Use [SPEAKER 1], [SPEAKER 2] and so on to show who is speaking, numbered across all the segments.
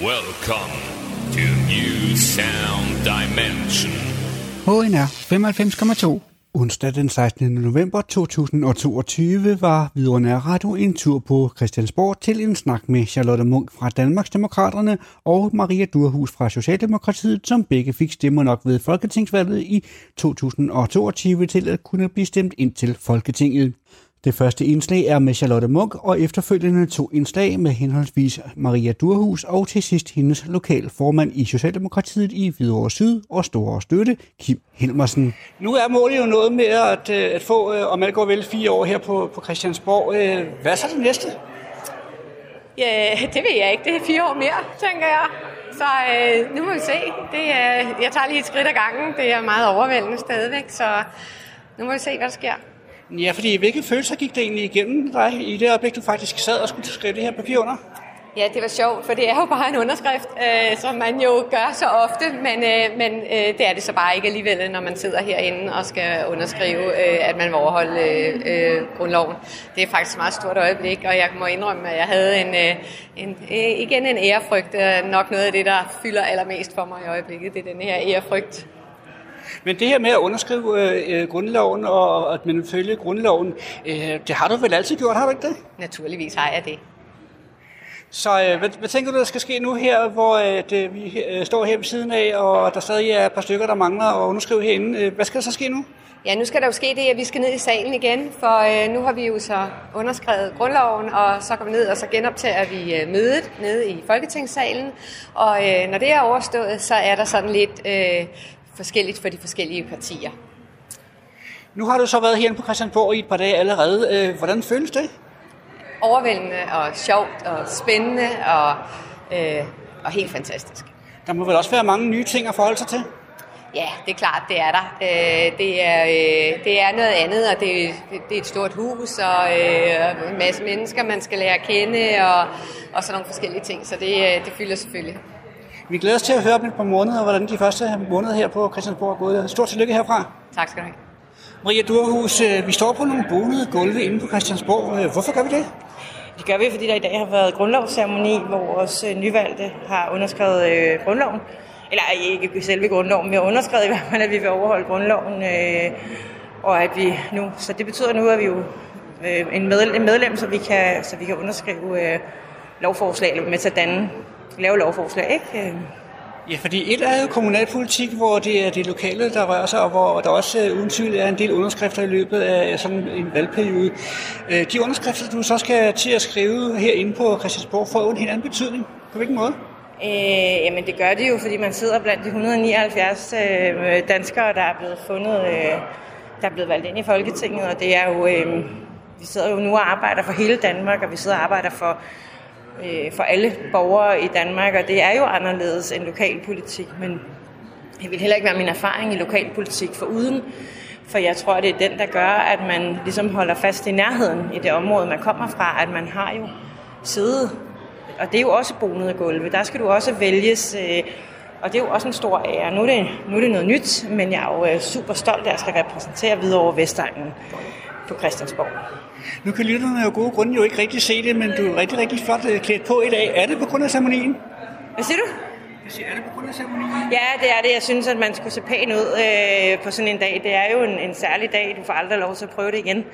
[SPEAKER 1] Welcome to New Sound Dimension.
[SPEAKER 2] HNR 95,2. Onsdag den 16. november 2022 var Hvidovre Radio en tur på Christiansborg til en snak med Charlotte Munk fra Danmarksdemokraterne og Maria Durhus fra Socialdemokratiet, som begge fik stemmer nok ved Folketingsvalget i 2022 til at kunne blive stemt ind til Folketinget. Det første indslag er med Charlotte Munk, og efterfølgende to indslag med henholdsvis Maria Durhus og til sidst hendes lokal formand i Socialdemokratiet i Hvidovre Syd og Store Støtte, Kim Helmersen. Nu er målet jo noget med at, øh, at få, øh, om alt går vel, fire år her på, på Christiansborg. Øh, hvad er så det næste?
[SPEAKER 3] Ja, det ved jeg ikke. Det er fire år mere, tænker jeg. Så øh, nu må vi se. Det, øh, jeg tager lige et skridt ad gangen. Det er meget overvældende stadigvæk, så nu må vi se, hvad der sker.
[SPEAKER 2] Ja, fordi hvilke følelser gik det egentlig igennem dig i det øjeblik, du faktisk sad og skulle skrive det her papir under?
[SPEAKER 3] Ja, det var sjovt, for det er jo bare en underskrift, øh, som man jo gør så ofte, men, øh, men øh, det er det så bare ikke alligevel, når man sidder herinde og skal underskrive, øh, at man vil overholde øh, øh, grundloven. Det er faktisk et meget stort øjeblik, og jeg må indrømme, at jeg havde en, øh, en, øh, igen en ærefrygt, øh, nok noget af det, der fylder allermest for mig i øjeblikket, det er den her ærefrygt
[SPEAKER 2] men det her med at underskrive øh, øh, grundloven og at man følger grundloven, øh, det har du vel altid gjort, har du ikke det?
[SPEAKER 3] Naturligvis har jeg det.
[SPEAKER 2] Så øh, hvad, hvad tænker du, der skal ske nu her, hvor at, øh, vi øh, står her ved siden af, og der stadig er et par stykker, der mangler at underskrive herinde? Øh, hvad skal der så ske nu?
[SPEAKER 3] Ja, nu skal der jo ske det, at vi skal ned i salen igen, for øh, nu har vi jo så underskrevet grundloven, og så går vi ned, og så genoptager vi øh, mødet nede i Folketingssalen. Og øh, når det er overstået, så er der sådan lidt øh, forskelligt for de forskellige partier.
[SPEAKER 2] Nu har du så været herinde på Christiansborg i et par dage allerede. Øh, hvordan føles det?
[SPEAKER 3] Overvældende og sjovt og spændende og, øh, og helt fantastisk.
[SPEAKER 2] Der må vel også være mange nye ting at forholde sig til?
[SPEAKER 3] Ja, det er klart, det er der. Øh, det, er, øh, det er noget andet, og det, det er et stort hus, og øh, en masse mennesker, man skal lære at kende, og, og sådan nogle forskellige ting, så det, det fylder selvfølgelig.
[SPEAKER 2] Vi glæder os til at høre om et par måneder, hvordan de første måneder her på Christiansborg er gået. Stort tillykke herfra.
[SPEAKER 3] Tak skal du have.
[SPEAKER 2] Maria Durhus, øh, vi står på nogle bonede gulve inde på Christiansborg. Øh, hvorfor gør vi det?
[SPEAKER 4] Det gør vi, fordi der i dag har været grundlovsceremoni, hvor vores øh, nyvalgte har underskrevet øh, grundloven. Eller ikke selve grundloven, vi har underskrevet i hvert fald, at vi vil overholde grundloven. Øh, og at vi nu, så det betyder nu, at vi jo øh, en, medlem, en medlem, så vi kan, så vi kan underskrive øh, lovforslag med til at danne lave lovforslag, ikke? Øh.
[SPEAKER 2] Ja, fordi et er jo kommunalpolitik, hvor det er det lokale, der rører sig, og hvor der også uden tvivl er en del underskrifter i løbet af sådan en valgperiode. Øh, de underskrifter, du så skal til at skrive herinde på Christiansborg, får jo en helt anden betydning. På hvilken måde?
[SPEAKER 4] Øh, jamen det gør det jo, fordi man sidder blandt de 179 øh, danskere, der er blevet fundet, øh, der er blevet valgt ind i Folketinget, og det er jo, øh, vi sidder jo nu og arbejder for hele Danmark, og vi sidder og arbejder for øh, for alle borgere i Danmark, og det er jo anderledes end lokalpolitik, men det vil heller ikke være min erfaring i lokalpolitik for uden, for jeg tror, det er den, der gør, at man ligesom holder fast i nærheden i det område, man kommer fra, at man har jo siddet, og det er jo også bonede gulve, der skal du også vælges, øh, og det er jo også en stor ære. Nu er det, nu er det noget nyt, men jeg er jo øh, super stolt, at jeg skal repræsentere videre over Vestegnen på Christiansborg.
[SPEAKER 2] Nu kan lytterne jo gode grunde jo ikke rigtig se det, men du er rigtig, rigtig flot øh, klædt på i dag. Er det på grund af ceremonien?
[SPEAKER 4] Hvad siger du?
[SPEAKER 2] Jeg siger, er det på grund af ceremonien?
[SPEAKER 4] Ja, det er det. Jeg synes, at man skulle se pæn ud øh, på sådan en dag. Det er jo en, en særlig dag. Du får aldrig lov til at prøve det igen.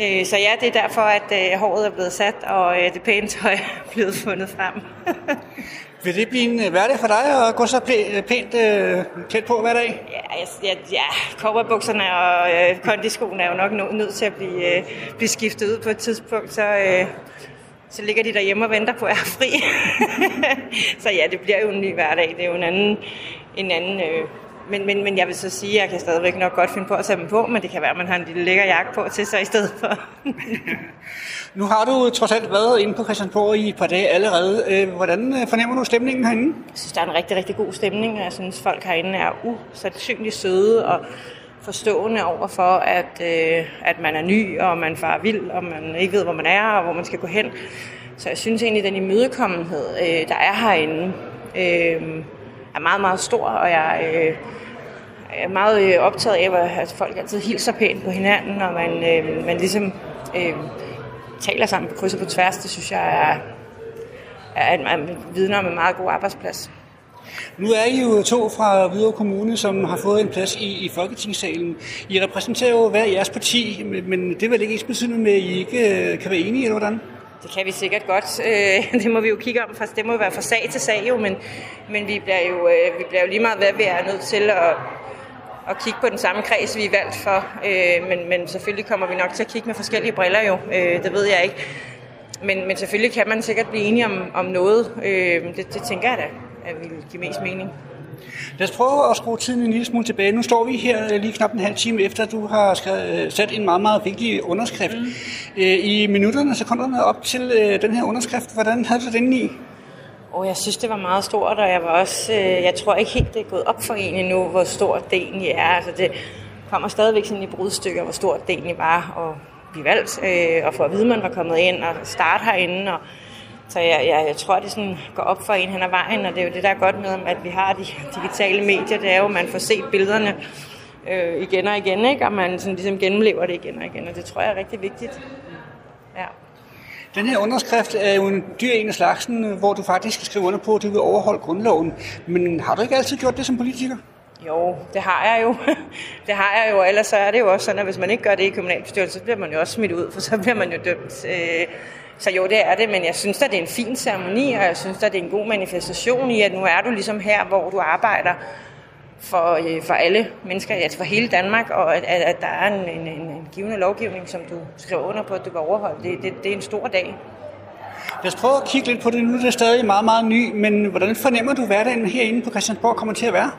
[SPEAKER 4] Øh, så ja, det er derfor, at øh, håret er blevet sat, og øh, det pæne tøj er blevet fundet frem.
[SPEAKER 2] Vil det blive en øh, hverdag for dig at gå så øh, pænt øh, på hver dag?
[SPEAKER 4] Ja, ja, ja cowboybukserne og øh, kondiskoene er jo nok nødt til at blive, øh, blive skiftet ud på et tidspunkt, så, øh, så ligger de derhjemme og venter på at er fri. så ja, det bliver jo en ny hverdag. Det er jo en anden, en anden øh, men, men, men jeg vil så sige, at jeg kan stadigvæk nok godt finde på at tage dem på, men det kan være, at man har en lille lækker jakke på til sig i stedet for.
[SPEAKER 2] nu har du trods alt været inde på Christiansborg i et par dage allerede. Øh, hvordan øh, fornemmer du stemningen herinde?
[SPEAKER 4] Jeg synes, der er en rigtig, rigtig god stemning, og jeg synes, folk herinde er usandsynligt søde og forstående over for, at, øh, at man er ny, og man farer vild, og man ikke ved, hvor man er, og hvor man skal gå hen. Så jeg synes egentlig, den imødekommenhed, øh, der er herinde, øh, er meget, meget stor, og jeg øh, er meget øh, optaget af, at folk altid hilser pænt på hinanden, og man, øh, man ligesom øh, taler sammen på kryds og på tværs. Det synes jeg er, at man vidner om en meget god arbejdsplads.
[SPEAKER 2] Nu er I jo to fra Hvidovre Kommune, som har fået en plads i, i Folketingssalen. I repræsenterer jo hver jeres parti, men det er vel ikke ens betydende med, at I ikke øh, kan være enige, eller hvordan?
[SPEAKER 4] Det kan vi sikkert godt. Øh, det må vi jo kigge om, for det må jo være fra sag til sag jo, men, men vi, bliver jo, øh, vi bliver jo lige meget hvad vi er nødt til at, at kigge på den samme kreds, vi er valgt for. Øh, men, men selvfølgelig kommer vi nok til at kigge med forskellige briller jo, øh, det ved jeg ikke. Men, men selvfølgelig kan man sikkert blive enige om, om noget. Øh, det, det tænker jeg da vil give mest mening.
[SPEAKER 2] Lad os prøve at skrue tiden en lille smule tilbage. Nu står vi her øh, lige knap en halv time efter, at du har øh, sat en meget, meget vigtig underskrift. Mm. Øh, I minutterne, der op til den her underskrift. Hvordan havde du den i?
[SPEAKER 4] Og jeg synes, det var meget stort, og jeg var også, jeg tror ikke helt, det er gået op for en endnu, hvor stort det egentlig er. Altså det kommer stadigvæk sådan i brudstykker, hvor stort det egentlig var at blive valgt, og for at vide, at man var kommet ind og starte herinde, og så jeg, jeg, jeg tror, det sådan går op for en hen ad vejen, og det er jo det, der er godt med, at vi har de digitale medier, det er jo, at man får set billederne øh, igen og igen, ikke? og man sådan ligesom gennemlever det igen og igen, og det tror jeg er rigtig vigtigt. Ja.
[SPEAKER 2] Den her underskrift er jo en dyr en af slagsen, hvor du faktisk skal skrive under på, at du vil overholde grundloven. Men har du ikke altid gjort det som politiker?
[SPEAKER 4] Jo, det har jeg jo. det har jeg jo, ellers så er det jo også sådan, at hvis man ikke gør det i kommunalbestyrelsen, så bliver man jo også smidt ud, for så bliver man jo dømt. Øh. Så jo, det er det, men jeg synes at det er en fin ceremoni, og jeg synes at det er en god manifestation i, at nu er du ligesom her, hvor du arbejder for, øh, for alle mennesker, altså for hele Danmark, og at, at, der er en, en, en givende lovgivning, som du skriver under på, at du vil overholde. Det, det, det er en stor dag.
[SPEAKER 2] Lad os prøve at kigge lidt på det. Nu er det stadig meget, meget ny, men hvordan fornemmer du hverdagen herinde på Christiansborg kommer til at være?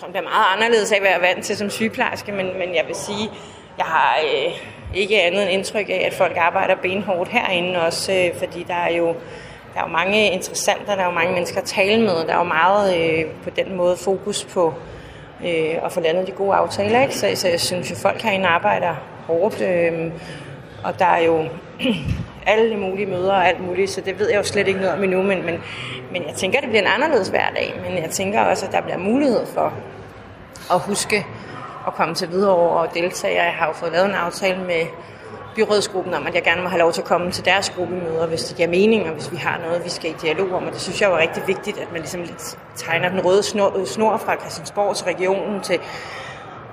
[SPEAKER 4] Jeg tror, det meget anderledes af, hvad jeg er vant til som sygeplejerske, men, men jeg vil sige, jeg har øh, ikke andet end indtryk af, at folk arbejder benhårdt herinde også, øh, fordi der er jo der er jo mange interessanter, der er jo mange mennesker at tale med, der er jo meget øh, på den måde fokus på øh, at få landet de gode aftaler, ikke? Så, så jeg synes jo, folk herinde arbejder hårdt, øh, og der er jo alle mulige møder og alt muligt, så det ved jeg jo slet ikke noget om endnu, men, men, men jeg tænker, at det bliver en anderledes hverdag, men jeg tænker også, at der bliver mulighed for at huske at komme til videre og deltage. Jeg har jo fået lavet en aftale med byrådsgruppen om, at jeg gerne må have lov til at komme til deres gruppemøder, hvis det giver mening, og hvis vi har noget, vi skal i dialog om. Og det synes jeg er rigtig vigtigt, at man ligesom tegner den røde snor, snor fra Christiansborg til regionen til,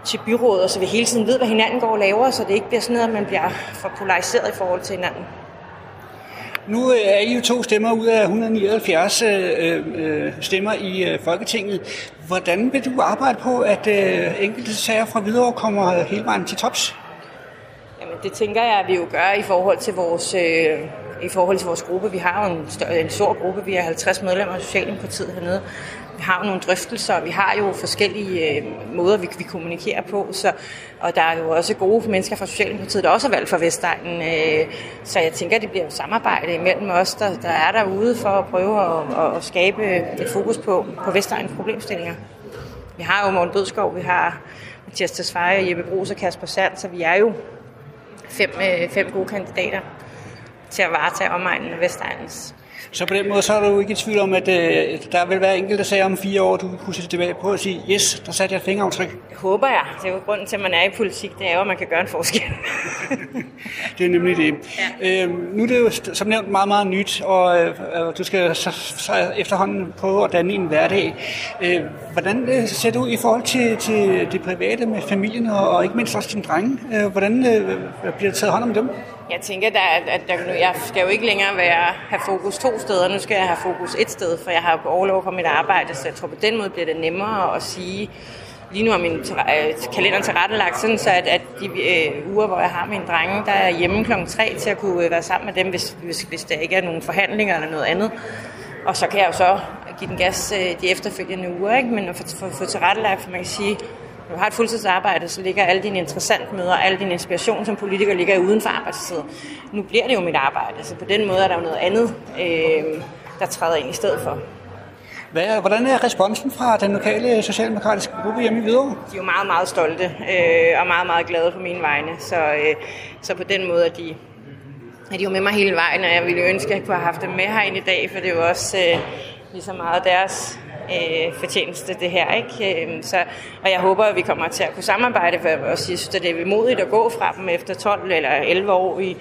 [SPEAKER 4] til byrådet, så vi hele tiden ved, hvad hinanden går og laver, så det ikke bliver sådan noget, at man bliver for polariseret i forhold til hinanden.
[SPEAKER 2] Nu øh, er I jo to stemmer ud af 179 øh, øh, øh, stemmer i øh, Folketinget. Hvordan vil du arbejde på, at øh, enkelte sager fra videre kommer hele vejen til tops?
[SPEAKER 4] Jamen, det tænker jeg, at vi jo gør i forhold til vores, øh, i forhold til vores gruppe. Vi har jo en, større, en stor gruppe, vi har 50 medlemmer af Socialdemokratiet hernede. Har nogle drøftelser, vi har jo forskellige øh, måder, vi, vi kommunikerer på, så, og der er jo også gode mennesker fra Socialdemokratiet, der også har valgt for Vestegnen, øh, så jeg tænker, at det bliver et samarbejde imellem os, der, der er derude for at prøve at, at, at skabe et fokus på, på Vestegnens problemstillinger. Vi har jo Morten Bødskov, vi har Mathias Tesfaye, Jeppe Brugs og Kasper Sand, så vi er jo fem, øh, fem gode kandidater til at varetage omegnen af Vestegnens
[SPEAKER 2] så på den måde, så er du ikke i tvivl om, at øh, der vil være enkelte sager om fire år, du kunne sætte tilbage på og sige, yes, der satte jeg et fingeraftryk.
[SPEAKER 4] Håber jeg. Det er jo grunden til, at man er i politik, det er jo, at man kan gøre en forskel.
[SPEAKER 2] det er nemlig det. Ja. Øhm, nu er det jo som nævnt meget, meget nyt, og øh, du skal så, så efterhånden prøve at danne en hverdag. Øh, hvordan øh, ser det ud i forhold til, til det private med familien, og, og ikke mindst også din drenge? Øh, hvordan øh, bliver det taget hånd om dem?
[SPEAKER 4] Jeg tænker, der, at, jeg skal jo ikke længere være, have fokus to steder. Nu skal jeg have fokus et sted, for jeg har overlov for mit arbejde, så jeg tror på den måde bliver det nemmere at sige, lige nu er min øh, kalender tilrettelagt sådan, så at, at de øh, uger, hvor jeg har mine drenge, der er hjemme kl. 3 til at kunne øh, være sammen med dem, hvis, hvis, hvis der ikke er nogen forhandlinger eller noget andet. Og så kan jeg jo så give den gas øh, de efterfølgende uger, ikke? men at få, få, få tilrettelagt, for man kan sige, du har et fuldtidsarbejde, så ligger alle dine interessante møder, alle din inspiration som politiker ligger uden for arbejdstid. Nu bliver det jo mit arbejde, så på den måde er der jo noget andet, øh, der træder ind i stedet for.
[SPEAKER 2] Hvad, hvordan er responsen fra den lokale socialdemokratiske gruppe hjemme i Hvidovre?
[SPEAKER 4] De er jo meget, meget stolte øh, og meget, meget glade på mine vegne. Så, øh, så på den måde er de, er de jo med mig hele vejen, og jeg ville ønske, at jeg kunne have haft dem med herinde i dag, for det er jo også øh, lige så meget deres øh, fortjeneste, det her. Ikke? Øhm, så, og jeg håber, at vi kommer til at kunne samarbejde, for jeg synes, at det er modigt at gå fra dem efter 12 eller 11 år i,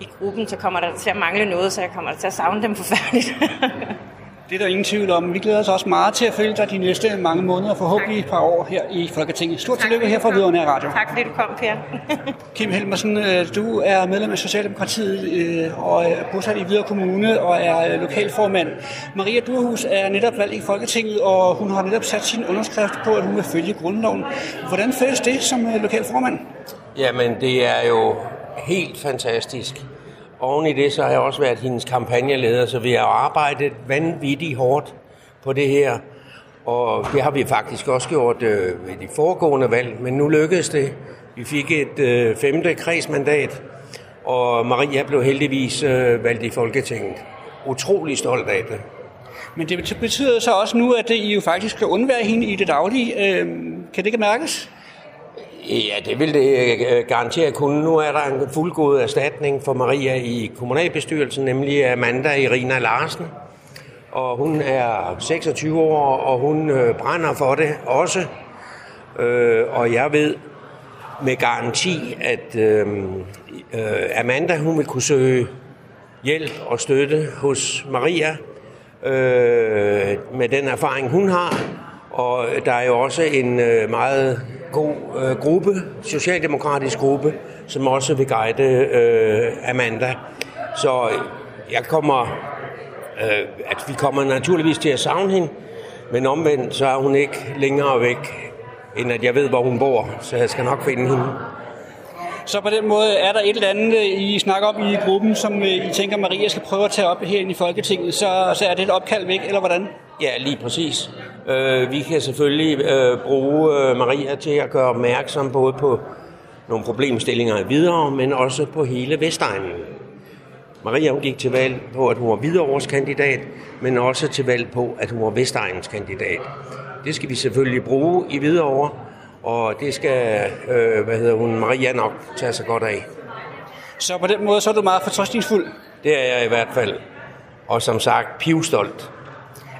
[SPEAKER 4] i gruppen, så kommer der til at mangle noget, så jeg kommer til at savne dem forfærdeligt.
[SPEAKER 2] Det er der ingen tvivl om. Vi glæder os også meget til at følge dig de næste mange måneder, forhåbentlig et par år her i Folketinget. Stort tillykke her fra Hvidovre Radio.
[SPEAKER 4] Tak fordi du kom, Per.
[SPEAKER 2] Kim Helmersen, øh, du er medlem af Socialdemokratiet øh, og er bosat i Hvidovre Kommune og er lokalformand. Maria Durhus er netop valgt i Folketinget, og hun har netop sat sin underskrift på, at hun vil følge grundloven. Hvordan føles det som øh, lokalformand?
[SPEAKER 5] Jamen, det er jo helt fantastisk. Oven i det, så har jeg også været hendes kampagneleder, så vi har arbejdet vanvittigt hårdt på det her. Og det har vi faktisk også gjort øh, ved de foregående valg, men nu lykkedes det. Vi fik et øh, femte kredsmandat, og Maria blev heldigvis øh, valgt i Folketinget. Utrolig stolt af det.
[SPEAKER 2] Men det betyder så også nu, at I jo faktisk kan undvære hende i det daglige. Øh, kan det ikke mærkes?
[SPEAKER 5] Ja, det vil det garantere kunne. Nu er der en fuldgod erstatning for Maria i kommunalbestyrelsen, nemlig Amanda Irina Larsen. Og hun er 26 år, og hun øh, brænder for det også. Øh, og jeg ved med garanti, at øh, øh, Amanda hun vil kunne søge hjælp og støtte hos Maria med den erfaring, hun har. Og der er jo også en meget god øh, gruppe, socialdemokratisk gruppe, som også vil guide øh, Amanda. Så jeg kommer, øh, at vi kommer naturligvis til at savne hende, men omvendt så er hun ikke længere væk, end at jeg ved, hvor hun bor, så jeg skal nok finde hende.
[SPEAKER 2] Så på den måde er der et eller andet, I snakker om i gruppen, som øh, I tænker, Maria skal prøve at tage op herinde i Folketinget, så, så er det et opkald væk, eller hvordan?
[SPEAKER 5] Ja, lige præcis. Øh, vi kan selvfølgelig øh, bruge øh, Maria til at gøre opmærksom både på nogle problemstillinger videre, men også på hele Vestegnen. Maria hun gik til valg på, at hun var Hvidovres kandidat, men også til valg på, at hun var Vestegnens kandidat. Det skal vi selvfølgelig bruge i Hvidovre, og det skal, øh, hvad hedder hun, Maria nok tage sig godt af.
[SPEAKER 2] Så på den måde, så er du meget fortrøstningsfuld?
[SPEAKER 5] Det er jeg i hvert fald. Og som sagt, pivstolt.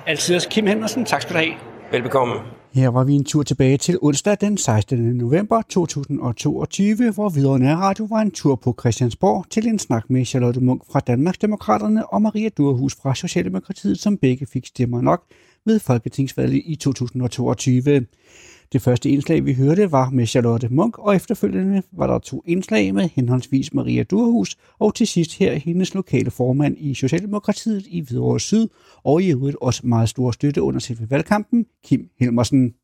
[SPEAKER 2] Altid Kim Henderson, tak skal du have.
[SPEAKER 5] Velbekomme.
[SPEAKER 2] Her var vi en tur tilbage til onsdag den 16. november 2022, hvor Videre Nærradio var en tur på Christiansborg til en snak med Charlotte Munk fra Danmarksdemokraterne og Maria Durhus fra Socialdemokratiet, som begge fik stemmer nok ved Folketingsvalget i 2022. Det første indslag, vi hørte, var med Charlotte Munk, og efterfølgende var der to indslag med henholdsvis Maria Durhus, og til sidst her hendes lokale formand i Socialdemokratiet i Hvidovre Syd, og i øvrigt også meget stor støtte under selve valgkampen, Kim Helmersen.